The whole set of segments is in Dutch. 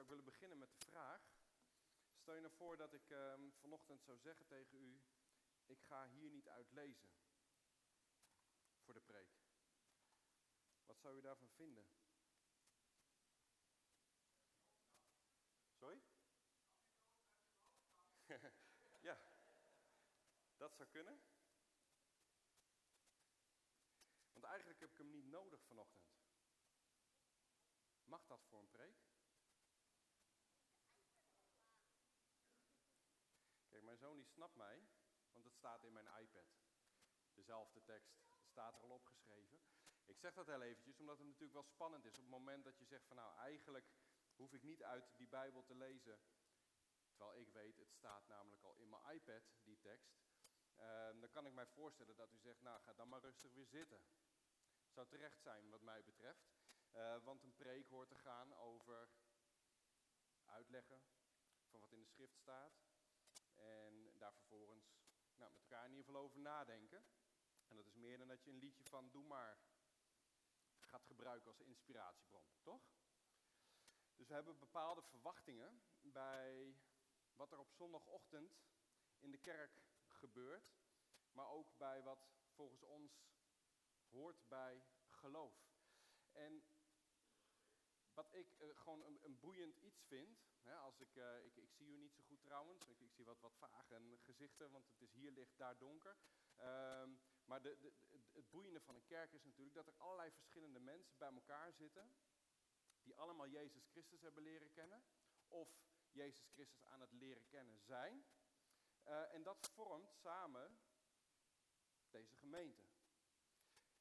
zou ik willen beginnen met de vraag. Stel je nou voor dat ik ehm, vanochtend zou zeggen tegen u, ik ga hier niet uit lezen voor de preek. Wat zou u daarvan vinden? Sorry? ja, dat zou kunnen. Want eigenlijk heb ik hem niet nodig vanochtend. Mag dat voor een preek? Mijn zoon die snapt mij, want het staat in mijn iPad. Dezelfde tekst staat er al opgeschreven. Ik zeg dat heel eventjes, omdat het natuurlijk wel spannend is. Op het moment dat je zegt van nou, eigenlijk hoef ik niet uit die Bijbel te lezen. Terwijl ik weet, het staat namelijk al in mijn iPad, die tekst. Ehm, dan kan ik mij voorstellen dat u zegt, nou ga dan maar rustig weer zitten. Zou terecht zijn wat mij betreft. Uh, want een preek hoort te gaan over uitleggen van wat in de schrift staat. En daar vervolgens nou, met elkaar in ieder geval over nadenken. En dat is meer dan dat je een liedje van Doe maar gaat gebruiken als inspiratiebron, toch? Dus we hebben bepaalde verwachtingen bij wat er op zondagochtend in de kerk gebeurt. Maar ook bij wat volgens ons hoort bij geloof. En wat ik uh, gewoon een, boeiend iets vind, als ik, uh, ik, ik, zie u niet zo goed trouwens, ik, ik, zie wat, wat vage gezichten, want het is hier licht, daar donker. Um, maar de, het boeiende van een kerk is natuurlijk dat er allerlei verschillende mensen bij elkaar zitten, die allemaal Jezus Christus hebben leren kennen, of Jezus Christus aan het leren kennen zijn. Uh, en dat vormt samen deze gemeente.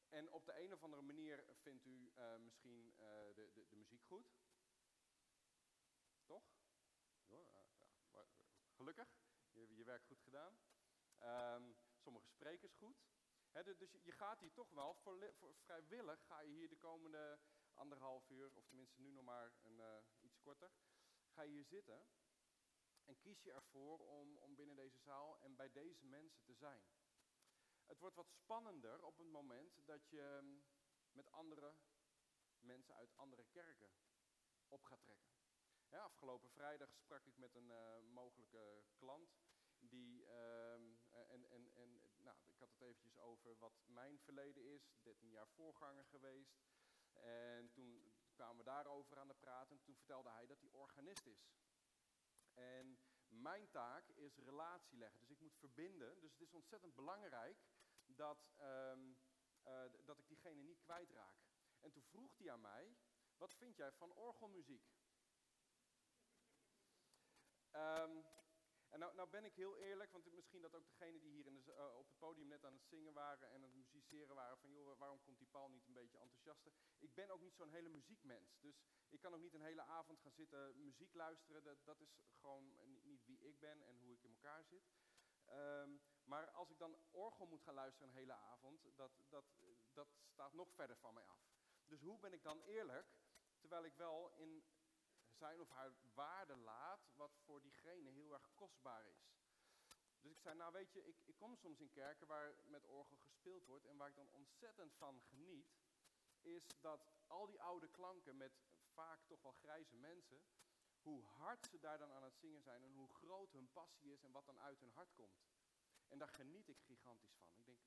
En op de een of andere manier vindt u uh, misschien de, de, de, muziek goed. Toch? Ja, ja, gelukkig, je, je werk goed gedaan. Um, sommige sprekers goed. He, dus je gaat hier toch wel, voor, vrijwillig ga je hier de komende anderhalf uur, of tenminste nu nog maar een, uh, iets korter, ga je hier zitten. En kies je ervoor om, om binnen deze zaal en bij deze mensen te zijn. Het wordt wat spannender op het moment dat je mm, met andere mensen uit andere kerken op gaat trekken. Ja, afgelopen vrijdag sprak ik met een uh, mogelijke klant. Die, uh, en, en, en nou, ik had het eventjes over wat mijn verleden is. 13 jaar voorganger geweest. En toen kwamen we daarover aan de praten. Toen vertelde hij dat hij organist is. En mijn taak is relatie leggen. Dus ik moet verbinden. Dus het is ontzettend belangrijk dat, um, uh, dat ik diegene niet kwijtraak. En toen vroeg hij aan mij, wat vind jij van orgelmuziek? Um, en nou, nou, ben ik heel eerlijk, want misschien dat ook degenen die hier in de, uh, op het podium net aan het zingen waren en aan het musiceren waren, van joh, waarom komt die Paul niet een beetje enthousiaster? Ik ben ook niet zo'n hele muziekmens, dus ik kan ook niet een hele avond gaan zitten muziek luisteren. Dat, dat is gewoon niet, wie ik ben en hoe ik in elkaar zit. Um, maar als ik dan orgel moet gaan luisteren een hele avond, dat, dat, dat staat nog verder van mij af. Dus hoe ben ik dan eerlijk, terwijl ik wel in zijn of haar waarde laat, wat voor diegene heel erg kostbaar is. Dus ik zei, nou weet je, ik, ik kom soms in kerken waar met orgel gespeeld wordt en waar ik dan ontzettend van geniet, is dat al die oude klanken met vaak toch wel grijze mensen, hoe hard ze daar dan aan het zingen zijn en hoe groot hun passie is en wat dan uit hun hart komt. En daar geniet ik gigantisch van. Ik denk,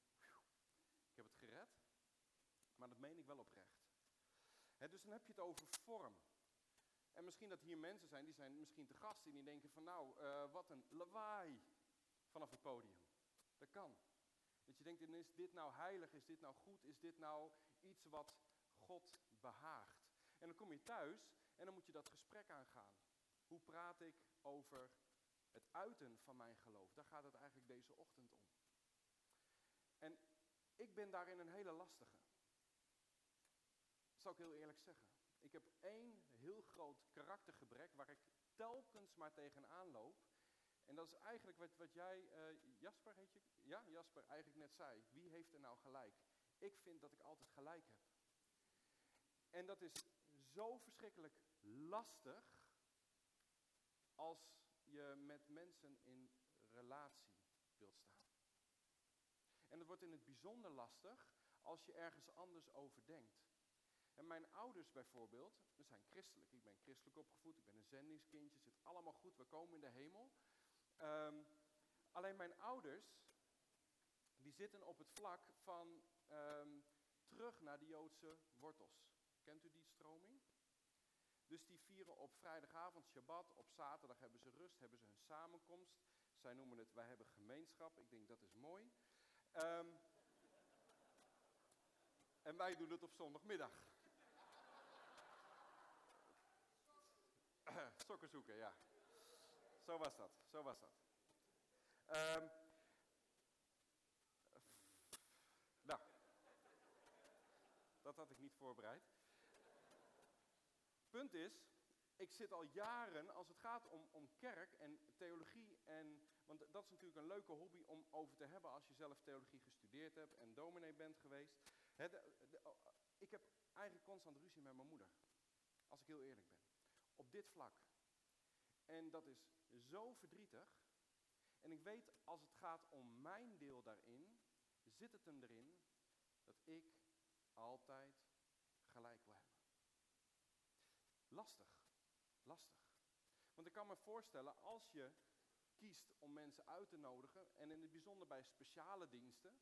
ik heb het gered, maar dat meen ik wel oprecht. Dus dan heb je het over vorm. En misschien dat hier mensen zijn, die zijn misschien te gast en die denken van nou, uh, wat een lawaai vanaf het podium. Dat kan. Dat je denkt, is dit nou heilig, is dit nou goed, is dit nou iets wat God behaagt? En dan kom je thuis en dan moet je dat gesprek aangaan. Hoe praat ik over het uiten van mijn geloof? Daar gaat het eigenlijk deze ochtend om. En ik ben daarin een hele lastige. Zal ik heel eerlijk zeggen. Ik heb één heel groot karaktergebrek waar ik telkens maar tegenaan loop. En dat is eigenlijk wat, wat jij, uh, Jasper heet je? Ja, Jasper eigenlijk net zei. Wie heeft er nou gelijk? Ik vind dat ik altijd gelijk heb. En dat is zo verschrikkelijk lastig als je met mensen in relatie wilt staan. En het wordt in het bijzonder lastig als je ergens anders over denkt. En mijn ouders bijvoorbeeld, we zijn christelijk. Ik ben christelijk opgevoed, ik ben een zendingskindje, zit allemaal goed, we komen in de hemel. Ehm, alleen mijn ouders, die zitten op het vlak van ehm, terug naar de Joodse wortels. Kent u die stroming? Dus die vieren op vrijdagavond Shabbat, op zaterdag hebben ze rust, hebben ze hun samenkomst. Zij noemen het, wij hebben gemeenschap. Ik denk dat is mooi. Um, en wij doen het op zondagmiddag. Zoeken, ja. Zo was dat, zo was dat. Um, nou, dat had ik niet voorbereid. Punt is, ik zit al jaren, als het gaat om, om kerk en theologie, en, want dat is natuurlijk een leuke hobby om over te hebben als je zelf theologie gestudeerd hebt en dominee bent geweest. Oh, ik heb eigenlijk constant ruzie met mijn moeder, als ik heel eerlijk ben, op dit vlak. En dat is zo verdrietig. En ik weet, als het gaat om mijn deel daarin, zit het hem erin dat ik altijd gelijk wil hebben. Lastig, lastig. Want ik kan me voorstellen, als je kiest om mensen uit te nodigen, en in het bijzonder bij speciale diensten,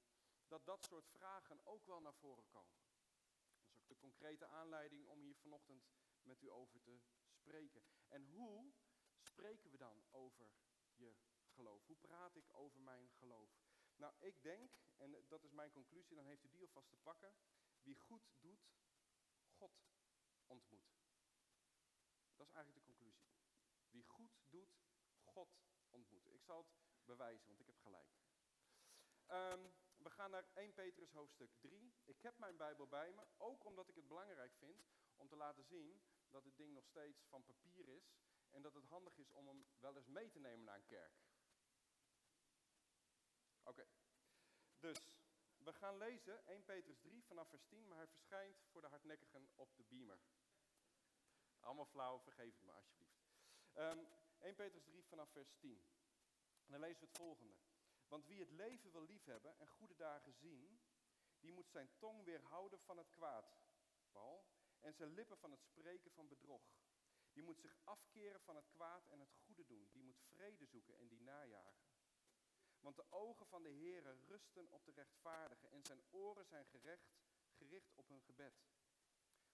dat dat soort vragen ook wel naar voren komen. Dat is ook de concrete aanleiding om hier vanochtend met u over te spreken. En hoe spreken we dan over je geloof? Hoe praat ik over mijn geloof? Nou, ik denk, en dat is mijn conclusie, dan heeft u die alvast te pakken. Wie goed doet, God ontmoet. Dat is eigenlijk de conclusie. Wie goed doet, God ontmoet. Ik zal het bewijzen, want ik heb gelijk. Um, we gaan naar 1 Petrus hoofdstuk 3. Ik heb mijn Bijbel bij me, ook omdat ik het belangrijk vind om te laten zien dat het ding nog steeds van papier is en dat het handig is om hem wel eens mee te nemen naar een kerk. Oké, dus we gaan lezen 1 Petrus 3 vanaf vers 10, maar hij verschijnt voor de hardnekkigen op de beamer. Allemaal flauw, vergeef het me alsjeblieft. Um, ehm, 1 Petrus 3 vanaf vers 10. En dan lezen we het volgende. Want wie het leven wil liefhebben en goede dagen zien, die moet zijn tong weerhouden van het kwaad, Paul, en zijn lippen van het spreken van bedrog. Die moet zich afkeren van het kwaad en het goede doen. Die moet vrede zoeken en die najagen. Want de ogen van de Heere rusten op de rechtvaardigen en zijn oren zijn gerecht, gericht op hun gebed.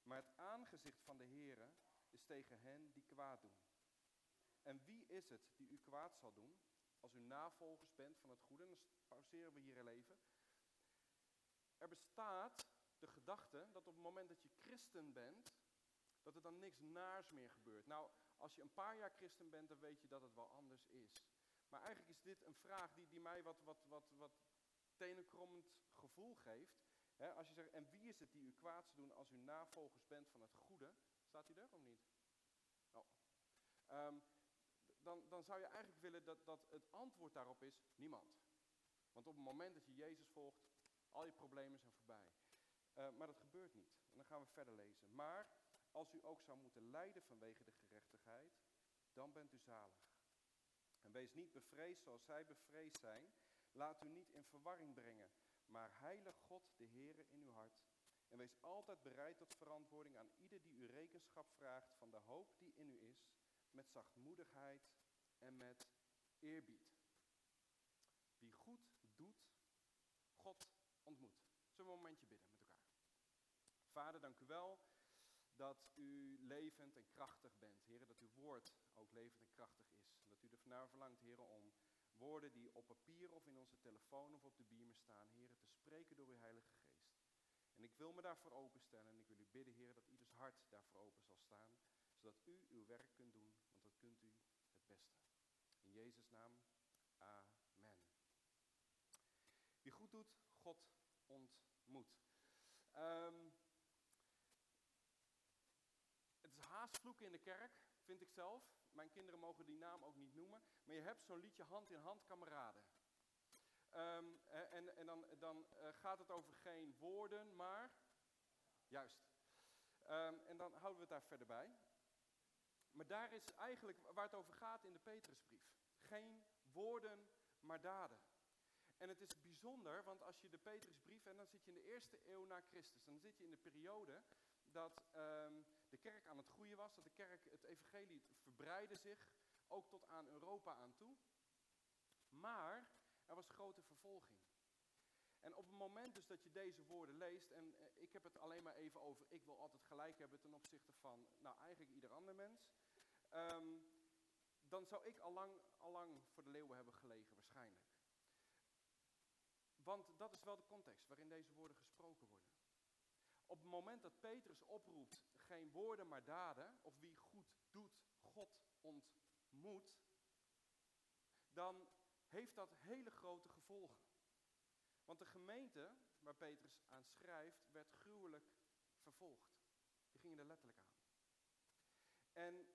Maar het aangezicht van de Heere is tegen hen die kwaad doen. En wie is het die u kwaad zal doen? als u navolgers bent van het goede, dan pauzeren we hier even. Er bestaat de gedachte dat op het moment dat je christen bent, dat er dan niks naars meer gebeurt. Nou, als je een paar jaar christen bent, dan weet je dat het wel anders is. Maar eigenlijk is dit een vraag die, die mij wat, wat, wat, wat tenenkrommend gevoel geeft. als je zegt, en wie is het die u kwaad zal doen als u navolgers bent van het goede? Staat hij er of niet? Oh. Um, dan, dan zou je eigenlijk willen dat, dat het antwoord daarop is niemand. Want op het moment dat je Jezus volgt, al je problemen zijn voorbij. Uh, maar dat gebeurt niet. En dan gaan we verder lezen. Maar als u ook zou moeten lijden vanwege de gerechtigheid, dan bent u zalig. En wees niet bevreesd zoals zij bevreesd zijn. Laat u niet in verwarring brengen, maar heilig God de Heere in uw hart. En wees altijd bereid tot verantwoording aan ieder die u rekenschap vraagt van de hoop die in u is, met zachtmoedigheid en met eerbied. Wie goed doet, God ontmoet. Zullen we een momentje bidden met elkaar? Vader, dank u wel dat u levend en krachtig bent. Heren, dat uw woord ook levend en krachtig is. Dat u ernaar verlangt, heren, om woorden die op papier of in onze telefoon of op de beamer staan, heren, te spreken door uw Heilige Geest. En ik wil me daarvoor openstellen en ik wil u bidden, heren, dat ieders hart daarvoor open zal staan zodat u uw werk kunt doen, want dat kunt u het beste. In Jezus' naam, amen. Wie goed doet, God ontmoet. Um, het is vloeken in de kerk, vind ik zelf. Mijn kinderen mogen die naam ook niet noemen. Maar je hebt zo'n liedje hand in hand, kameraden. Um, en, en dan, dan uh, gaat het over geen woorden, maar... Juist. Um, en dan houden we het daar verder bij. Maar daar is eigenlijk waar het over gaat in de Petrusbrief. Geen woorden, maar daden. En het is bijzonder, want als je de Petrusbrief, en dan zit je in de eerste eeuw na Christus, dan zit je in de periode dat ehm, kerk aan het groeien was, dat de kerk, het evangelie verbreidde zich, ook tot aan Europa aan toe. Maar er was grote vervolging. En op het moment dus dat je deze woorden leest, en eh, ik heb het alleen maar even over, ik wil altijd gelijk hebben ten opzichte van, nou eigenlijk ieder ander mens. Ehm, dan zou ik allang, allang voor de leeuwen hebben gelegen, waarschijnlijk. Want dat is wel de context waarin deze woorden gesproken worden. Op het moment dat Petrus oproept, geen woorden maar daden, of wie goed doet, God ontmoet, dan heeft dat hele grote gevolgen. Want de gemeente waar Petrus aan schrijft, werd gruwelijk vervolgd. Die gingen er letterlijk aan. En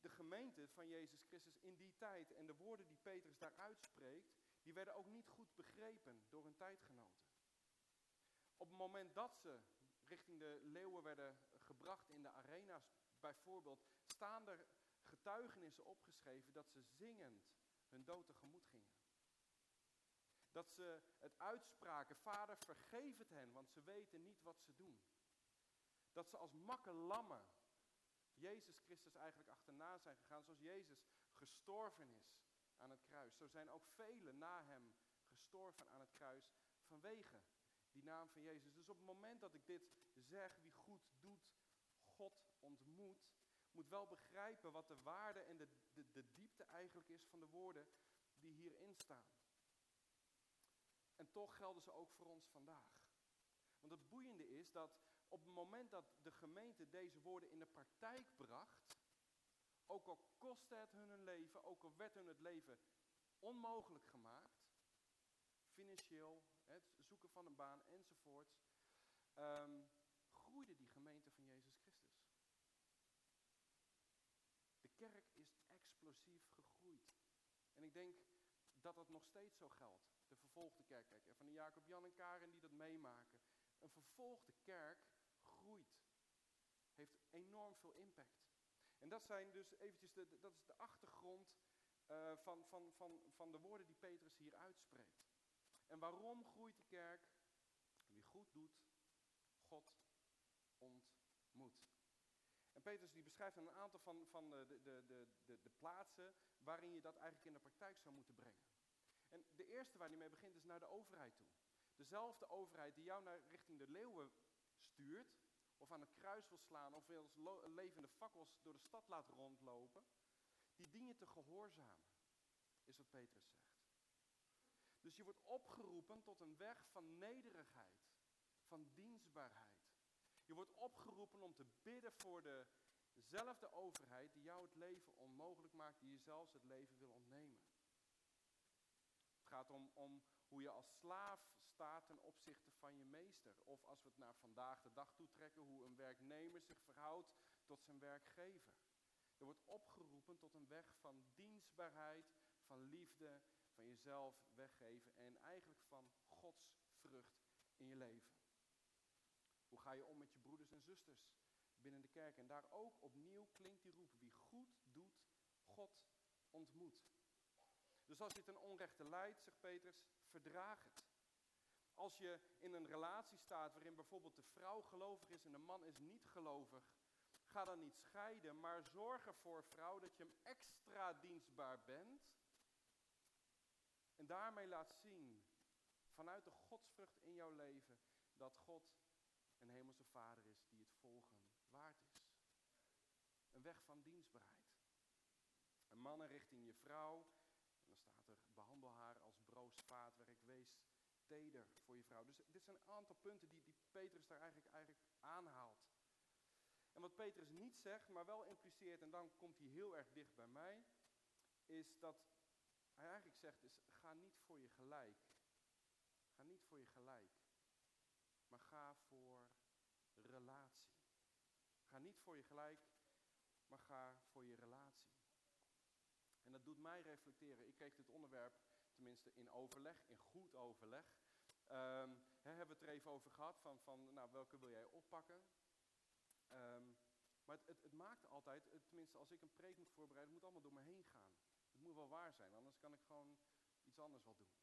de gemeente van Jezus Christus in die tijd en de woorden die Petrus daar uitspreekt, die werden ook niet goed begrepen door hun tijdgenoten. Op het moment dat ze richting de leeuwen werden gebracht in de arena's bijvoorbeeld, staan er getuigenissen opgeschreven dat ze zingend hun dood tegemoet gingen. Dat ze het uitspraken, Vader vergeef het hen, want ze weten niet wat ze doen. Dat ze als makke lammen Jezus Christus eigenlijk achterna zijn gegaan, zoals Jezus gestorven is aan het kruis. Zo zijn ook velen na hem gestorven aan het kruis vanwege die naam van Jezus. Dus op het moment dat ik dit zeg, wie goed doet, God ontmoet, moet wel begrijpen wat de waarde en de, de, diepte eigenlijk is van de woorden die hierin staan. En toch gelden ze ook voor ons vandaag. Want het boeiende is dat op het moment dat de gemeente deze woorden in de praktijk bracht, ook al kostte het hun hun leven, ook al werd hun het leven onmogelijk gemaakt, financieel, het zoeken van een baan enzovoorts, um, groeide die gemeente van Jezus Christus. De kerk is explosief gegroeid. En ik denk dat dat nog steeds zo geldt. De vervolgde kerk, kijk even naar Jacob, Jan en Karen die dat meemaken. Een vervolgde kerk groeit. Heeft enorm veel impact. En dat zijn dus eventjes de, dat is de achtergrond uh, van, van, van, van de woorden die Petrus hier uitspreekt. En waarom groeit de kerk? Wie goed doet, God ontmoet. En Petrus die beschrijft een aantal van, van de, de, de, de, de plaatsen waarin je dat eigenlijk in de praktijk zou moeten brengen. En de eerste waar hij mee begint is naar de overheid toe. Dezelfde overheid die jou naar richting de leeuwen stuurt, of aan het kruis wil slaan, of als levende fakkels door de stad laat rondlopen, die dien je te gehoorzamen, is wat Petrus zegt. Dus je wordt opgeroepen tot een weg van nederigheid, van dienstbaarheid. Je wordt opgeroepen om te bidden voor dezelfde overheid die jou het leven onmogelijk maakt, die je zelfs het leven wil ontnemen. Het gaat om, om hoe je als slaaf staat ten opzichte van je meester. Of als we het naar vandaag de dag toetrekken, hoe een werknemer zich verhoudt tot zijn werkgever. Er wordt opgeroepen tot een weg van dienstbaarheid, van liefde, van jezelf weggeven en eigenlijk van Gods vrucht in je leven. Hoe ga je om met je broeders en zusters binnen de kerk? En daar ook opnieuw klinkt die roep, wie goed doet, God ontmoet. Dus als je ten onrechte leidt, zegt Petrus, verdraag het. Als je in een relatie staat waarin bijvoorbeeld de vrouw gelovig is en de man is niet gelovig, ga dan niet scheiden, maar zorg ervoor, vrouw, dat je hem extra dienstbaar bent. En daarmee laat zien, vanuit de godsvrucht in jouw leven, dat God een hemelse vader is die het volgen waard is. Een weg van dienstbaarheid. Een mannen richting je vrouw. En dan staat er, behandel haar als broos vaatwerk, wees teder voor je vrouw. Dus dit zijn een aantal punten die, die Petrus daar eigenlijk, eigenlijk aanhaalt. En wat Petrus niet zegt, maar wel impliceert, en dan komt hij heel erg dicht bij mij, is dat hij eigenlijk zegt, is ga niet voor je gelijk. Ga niet voor je gelijk. Maar ga voor relatie. Ga niet voor je gelijk, maar ga voor je relatie. En dat doet mij reflecteren. Ik kreeg dit onderwerp, tenminste in overleg, in goed overleg. Hè, hebben we het er even over gehad, van, van nou, welke wil jij oppakken? Um, maar het, het, het, maakt altijd, tenminste als ik een preek moet voorbereiden, het moet allemaal door me heen gaan. Het moet wel waar zijn, anders kan ik gewoon iets anders wel doen.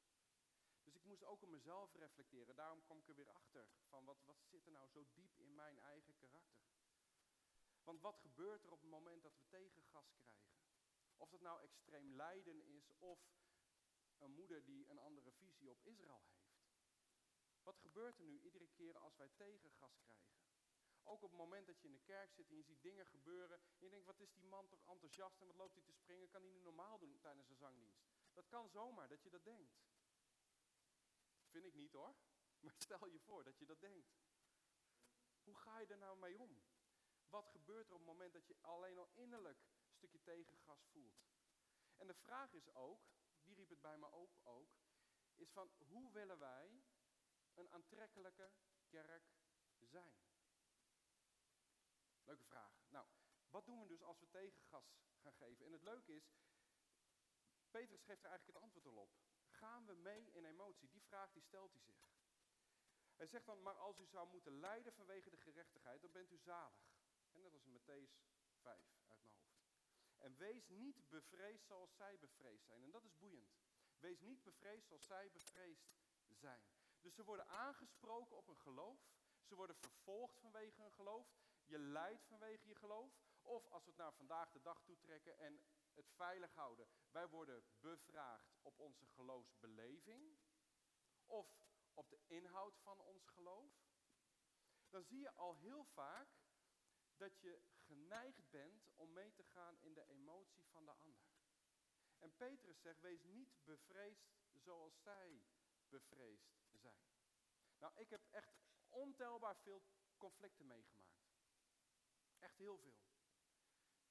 Dus ik moest ook op mezelf reflecteren. Daarom kwam ik er weer achter van wat, wat zit er nou zo diep in mijn eigen karakter. Want wat gebeurt er op het moment dat we tegengas krijgen? Of dat nou extreem lijden is of een moeder die een andere visie op Israël heeft. Wat gebeurt er nu iedere keer als wij tegengas krijgen? Ook op het moment dat je in de kerk zit en je ziet dingen gebeuren. En je denkt, wat is die man toch enthousiast en wat loopt hij te springen? Kan hij nu normaal doen tijdens een zangdienst? Dat kan zomaar dat je dat denkt. Vind ik niet hoor. Maar stel je voor dat je dat denkt. Hoe ga je er nou mee om? Wat gebeurt er op het moment dat je alleen al innerlijk een stukje tegengas voelt? En de vraag is ook, die riep het bij me op ook, is van hoe willen wij een aantrekkelijke kerk zijn? Leuke vraag. Nou, wat doen we dus als we tegengas gaan geven? En het leuke is, Petrus geeft er eigenlijk het antwoord al op. Gaan we mee in emotie? Die vraag die stelt hij zich. Hij zegt dan, maar als u zou moeten lijden vanwege de gerechtigheid, dan bent u zalig. En dat was in Matthäus 5 uit mijn hoofd. En wees niet bevreesd zoals zij bevreesd zijn. En dat is boeiend. Wees niet bevreesd zoals zij bevreesd zijn. Dus ze worden aangesproken op hun geloof. Ze worden vervolgd vanwege hun geloof. Je lijdt vanwege je geloof. Of als we het naar vandaag de dag toetrekken en het veilig houden. Wij worden bevraagd op onze geloofsbeleving. Of op de inhoud van ons geloof. Dan zie je al heel vaak dat je geneigd bent om mee te gaan in de emotie van de ander. En Petrus zegt, wees niet bevreesd zoals zij bevreesd zijn. Nou, ik heb echt ontelbaar veel conflicten meegemaakt. Echt heel veel.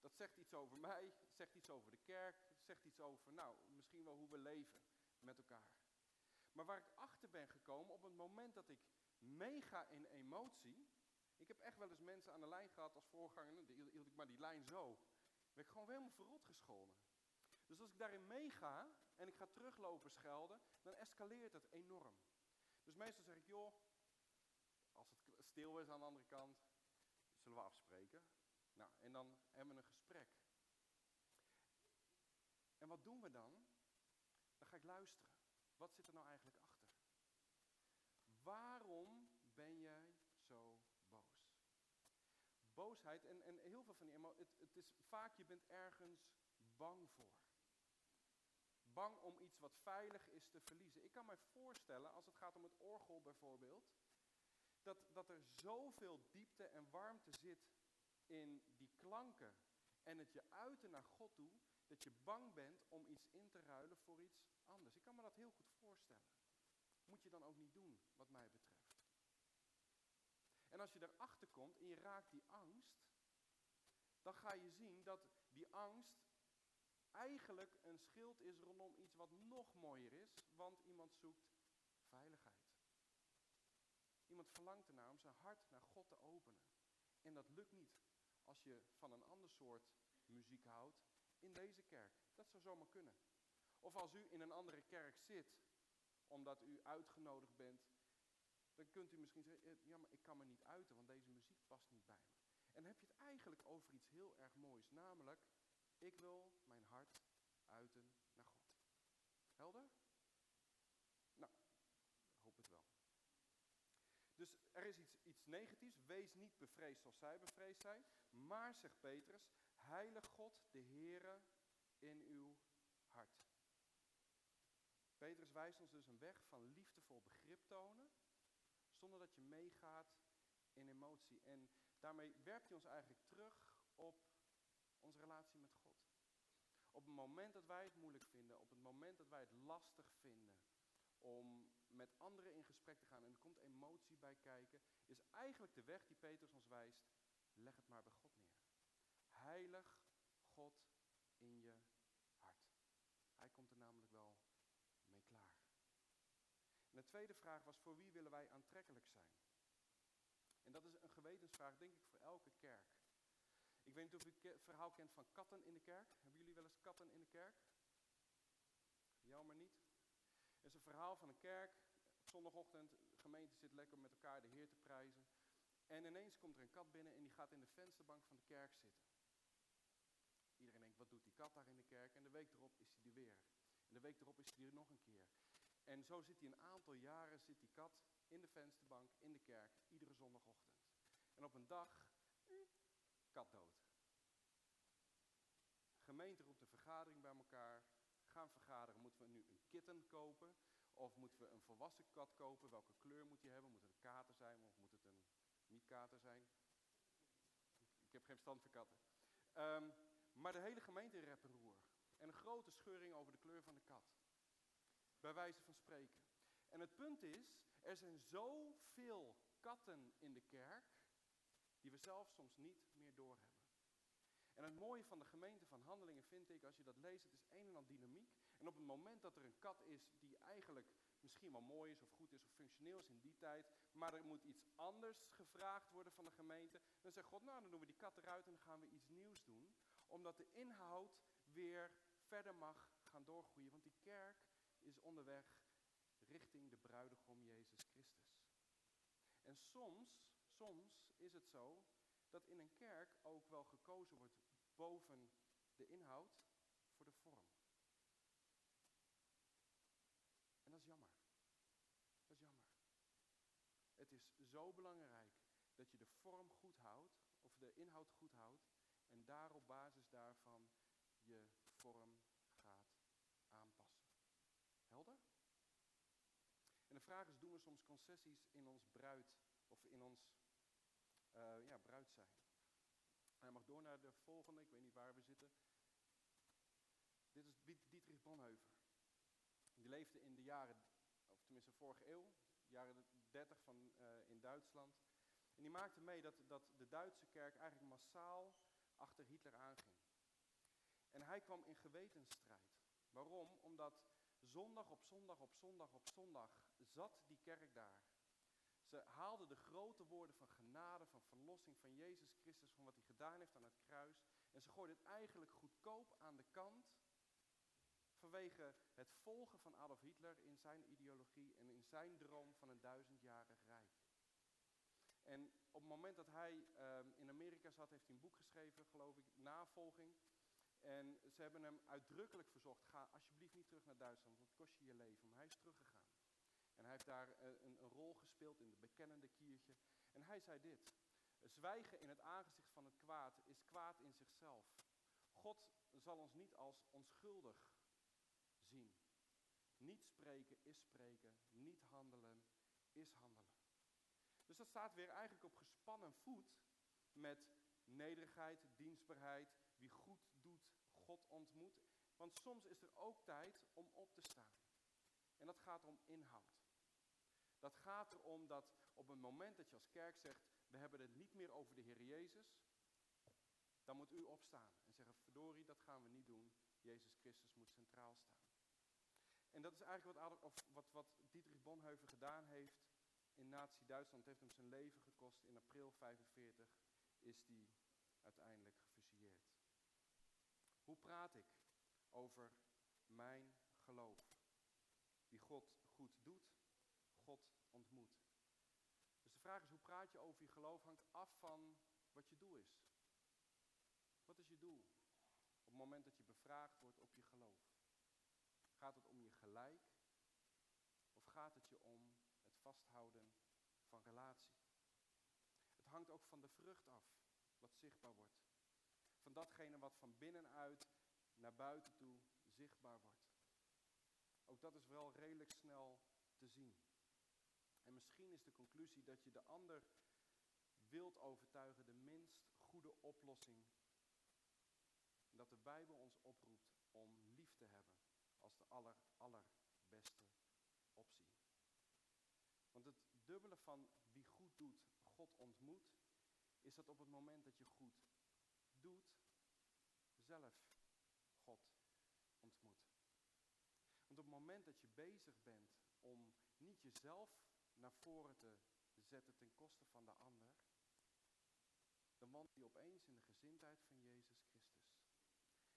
Dat zegt iets over mij, zegt iets over de kerk, zegt iets over, nou, misschien wel hoe we leven met elkaar. Maar waar ik achter ben gekomen, op het moment dat ik meega in emotie, ik heb echt wel eens mensen aan de lijn gehad als voorganger, dan hield ik maar die lijn zo. Ben ik gewoon helemaal verrot gescholden. Dus als ik daarin meega en ik ga teruglopen schelden, dan escaleert het enorm. Dus meestal zeg ik, joh, als het stil is aan de andere kant, zullen we afspreken. Nou, en dan hebben we een gesprek. En wat doen we dan? Dan ga ik luisteren. Wat zit er nou eigenlijk achter? Waarom ben jij zo boos? Boosheid, en, en heel veel van die emoties, het, het is vaak je bent ergens bang voor. Bang om iets wat veilig is te verliezen. Ik kan me voorstellen, als het gaat om het orgel bijvoorbeeld, dat, dat er zoveel diepte en warmte zit in die klanken en het je uiten naar God toe, dat je bang bent om iets in te ruilen voor iets anders. Ik kan me dat heel goed voorstellen. Moet je dan ook niet doen, wat mij betreft. En als je erachter komt en je raakt die angst, dan ga je zien dat die angst eigenlijk een schild is rondom iets wat nog mooier is, want iemand zoekt veiligheid. Iemand verlangt ernaar om zijn hart naar God te openen. En dat lukt niet als je van een ander soort muziek houdt in deze kerk. Dat zou zomaar kunnen. Of als u in een andere kerk zit, omdat u uitgenodigd bent, dan kunt u misschien zeggen, eh, ja maar ik kan me niet uiten, want deze muziek past niet bij me. En dan heb je het eigenlijk over iets heel erg moois, namelijk, ik wil mijn hart uiten naar God. Helder? Nou, hoop het wel. Dus er is iets, iets negatiefs. Wees niet bevreesd zoals zij bevreesd zijn. Maar, zegt Petrus, heilig God, de Heere, in uw hart. Petrus wijst ons dus een weg van liefdevol begrip tonen, zonder dat je meegaat in emotie. En daarmee werpt hij ons eigenlijk terug op onze relatie met God. Op het moment dat wij het moeilijk vinden, op het moment dat wij het lastig vinden om met anderen in gesprek te gaan en er komt emotie bij kijken, is eigenlijk de weg die Petrus ons wijst, leg het maar bij God neer. Heilig God in je hart. Hij komt er namelijk wel mee klaar. En de tweede vraag was, voor wie willen wij aantrekkelijk zijn? En dat is een gewetensvraag, denk ik, voor elke kerk. Ik weet niet of u het verhaal kent van katten in de kerk. Hebben jullie wel eens katten in de kerk? Jammer niet. Het is een verhaal van een kerk. Zondagochtend, de gemeente zit lekker met elkaar de Heer te prijzen. En ineens komt er een kat binnen en die gaat in de vensterbank van de kerk zitten. Iedereen denkt, wat doet die kat daar in de kerk? En de week erop is hij er weer. En de week erop is hij er nog een keer. En zo zit hij een aantal jaren, zit die kat in de vensterbank, in de kerk, iedere zondagochtend. En op een dag, kat dood. Gemeente roept een vergadering bij elkaar. Gaan vergaderen, moeten we nu een kitten kopen? Of moeten we een volwassen kat kopen? Welke kleur moet die hebben? Moet het een kater zijn of moet het een niet-kater zijn? Ik heb geen verstand van katten. Ehm, maar de hele gemeente rep en roer. En een grote scheuring over de kleur van de kat. Bij wijze van spreken. En het punt is, er zijn zoveel katten in de kerk, die we zelf soms niet meer doorhebben. En het mooie van de gemeente van handelingen vind ik, als je dat leest, het is een en al dynamiek. En op het moment dat er een kat is die eigenlijk misschien wel mooi is of goed is of functioneel is in die tijd, maar er moet iets anders gevraagd worden van de gemeente, dan zegt God, nou dan doen we die kat eruit en dan gaan we iets nieuws doen. Omdat de inhoud weer verder mag gaan doorgroeien. Want die kerk is onderweg richting de bruidegom Jezus Christus. En soms, soms is het zo dat in een kerk ook wel gekozen wordt boven de inhoud voor de vorm. En dat is jammer. Dat is jammer. Het is zo belangrijk dat je de vorm goed houdt, of de inhoud goed houdt, en daar op basis daarvan je vorm gaat aanpassen. Helder? En de vraag is, doen we soms concessies in ons bruid, of in ons uh, ja, bruid zijn? Hij mag door naar de volgende, ik weet niet waar we zitten. Dit is Dietrich Bonhoeffer. Die leefde in de jaren, of tenminste vorige eeuw, jaren 30 van, uh, in Duitsland. En die maakte mee dat, dat de Duitse kerk eigenlijk massaal achter Hitler aanging. En hij kwam in gewetensstrijd. Waarom? Omdat zondag op zondag op zondag op zondag zat die kerk daar. Ze haalden de grote woorden van genade, van verlossing van Jezus Christus, van wat hij gedaan heeft aan het kruis. En ze gooiden het eigenlijk goedkoop aan de kant vanwege het volgen van Adolf Hitler in zijn ideologie en in zijn droom van een duizendjarig rijk. En op het moment dat hij um, in Amerika zat, heeft hij een boek geschreven, geloof ik, Navolging. En ze hebben hem uitdrukkelijk verzocht, ga alsjeblieft niet terug naar Duitsland, want het kost je je leven. Maar hij is teruggegaan. En hij heeft daar eh, een, een rol gespeeld in de bekennende kiertje. En hij zei dit, zwijgen in het aangezicht van het kwaad is kwaad in zichzelf. God zal ons niet als onschuldig zien. Niet spreken is spreken, niet handelen is handelen. Dus dat staat weer eigenlijk op gespannen voet met nederigheid, dienstbaarheid, wie goed doet, God ontmoet. Want soms is er ook tijd om op te staan. En dat gaat om inhoud. Dat gaat erom dat op het moment dat je als kerk zegt, we hebben het niet meer over de Heer Jezus, dan moet u opstaan en zeggen, verdorie, dat gaan we niet doen. Jezus Christus moet centraal staan. En dat is eigenlijk wat, of wat, wat Dietrich Bonhoeffer gedaan heeft in Nazi-Duitsland. Het heeft hem zijn leven gekost. In april 45 is die uiteindelijk gefusilleerd. Hoe praat ik over mijn geloof? Wie God goed doet, God ontmoet. Dus de vraag is, hoe praat je over je geloof hangt af van wat je doel is. Wat is je doel? Op het moment dat je bevraagd wordt op je geloof. Gaat het om je gelijk? Of gaat het je om het vasthouden van relatie? Het hangt ook van de vrucht af, wat zichtbaar wordt. Van datgene wat van binnenuit naar buiten toe zichtbaar wordt. Ook dat is wel redelijk snel te zien. En misschien is de conclusie dat je de ander wilt overtuigen de minst goede oplossing. Dat de Bijbel ons oproept om lief te hebben als de aller, allerbeste optie. Want het dubbele van wie goed doet, God ontmoet, is dat op het moment dat je goed doet, zelf God ontmoet. Want op het moment dat je bezig bent om niet jezelf naar voren te zetten ten koste van de ander, dan wandel je opeens in de gezindheid van Jezus.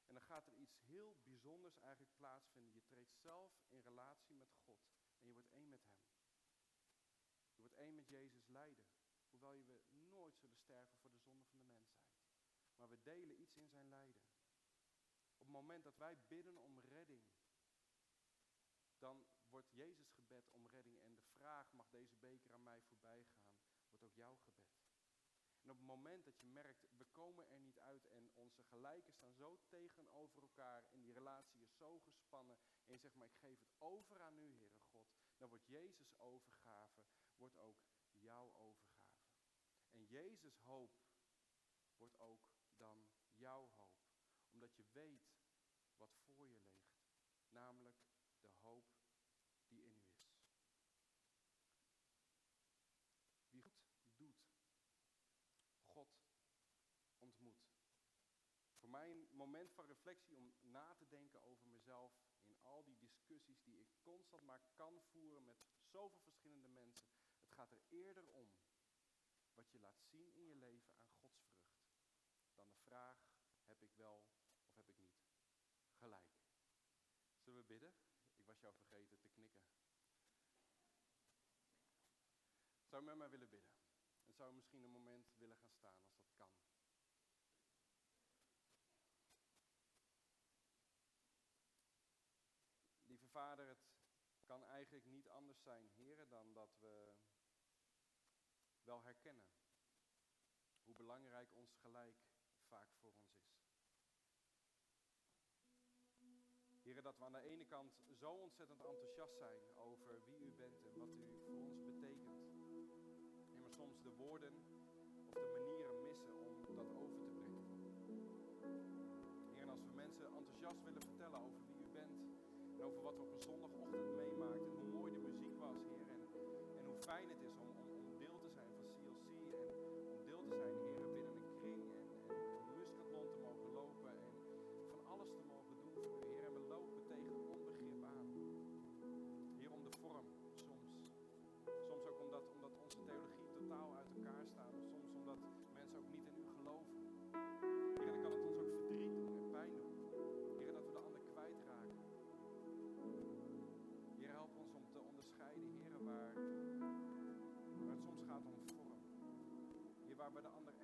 En dan gaat er iets heel bijzonders eigenlijk plaatsvinden. Je treedt zelf in relatie met God en je wordt één met Hem. Je wordt één met Jezus lijden. Hoewel je we nooit zullen sterven voor de zonde van de mensheid. Maar we delen iets in zijn lijden. Op het moment dat wij bidden om redding, dan wordt Jezus gebed om redding en de vraag, mag deze beker aan mij voorbij gaan, wordt ook jouw gebed. En op het moment dat je merkt, we komen er niet uit en onze gelijken staan zo tegenover elkaar en die relatie is zo gespannen en je zegt, maar ik geef het over aan u, Heere God, dan wordt Jezus overgave, wordt ook jouw overgave. En Jezus hoop wordt ook dan jouw hoop, omdat je weet wat voor je ligt, namelijk de hoop die in u is. Wie goed doet, God ontmoet. Voor mij een moment van reflectie om na te denken over mezelf in al die discussies die ik constant maar kan voeren met zoveel verschillende mensen. Het gaat er eerder om wat je laat zien in je leven aan Gods vrucht dan de vraag, heb ik wel of heb ik niet gelijk? Zullen we bidden? Ik was jou vergeten te knikken. Zou je met mij willen bidden? En zou je misschien een moment willen gaan staan als dat kan? Lieve Vader, het kan eigenlijk niet anders zijn, heren, dan dat we wel herkennen hoe belangrijk ons gelijk vaak voor ons is. Heren, dat we aan de ene kant zo ontzettend enthousiast zijn over wie u bent en wat u voor ons betekent. En we soms de woorden of de manieren missen om dat over te brengen. Heren, als we mensen enthousiast willen vertellen over wat we op een waar we de ander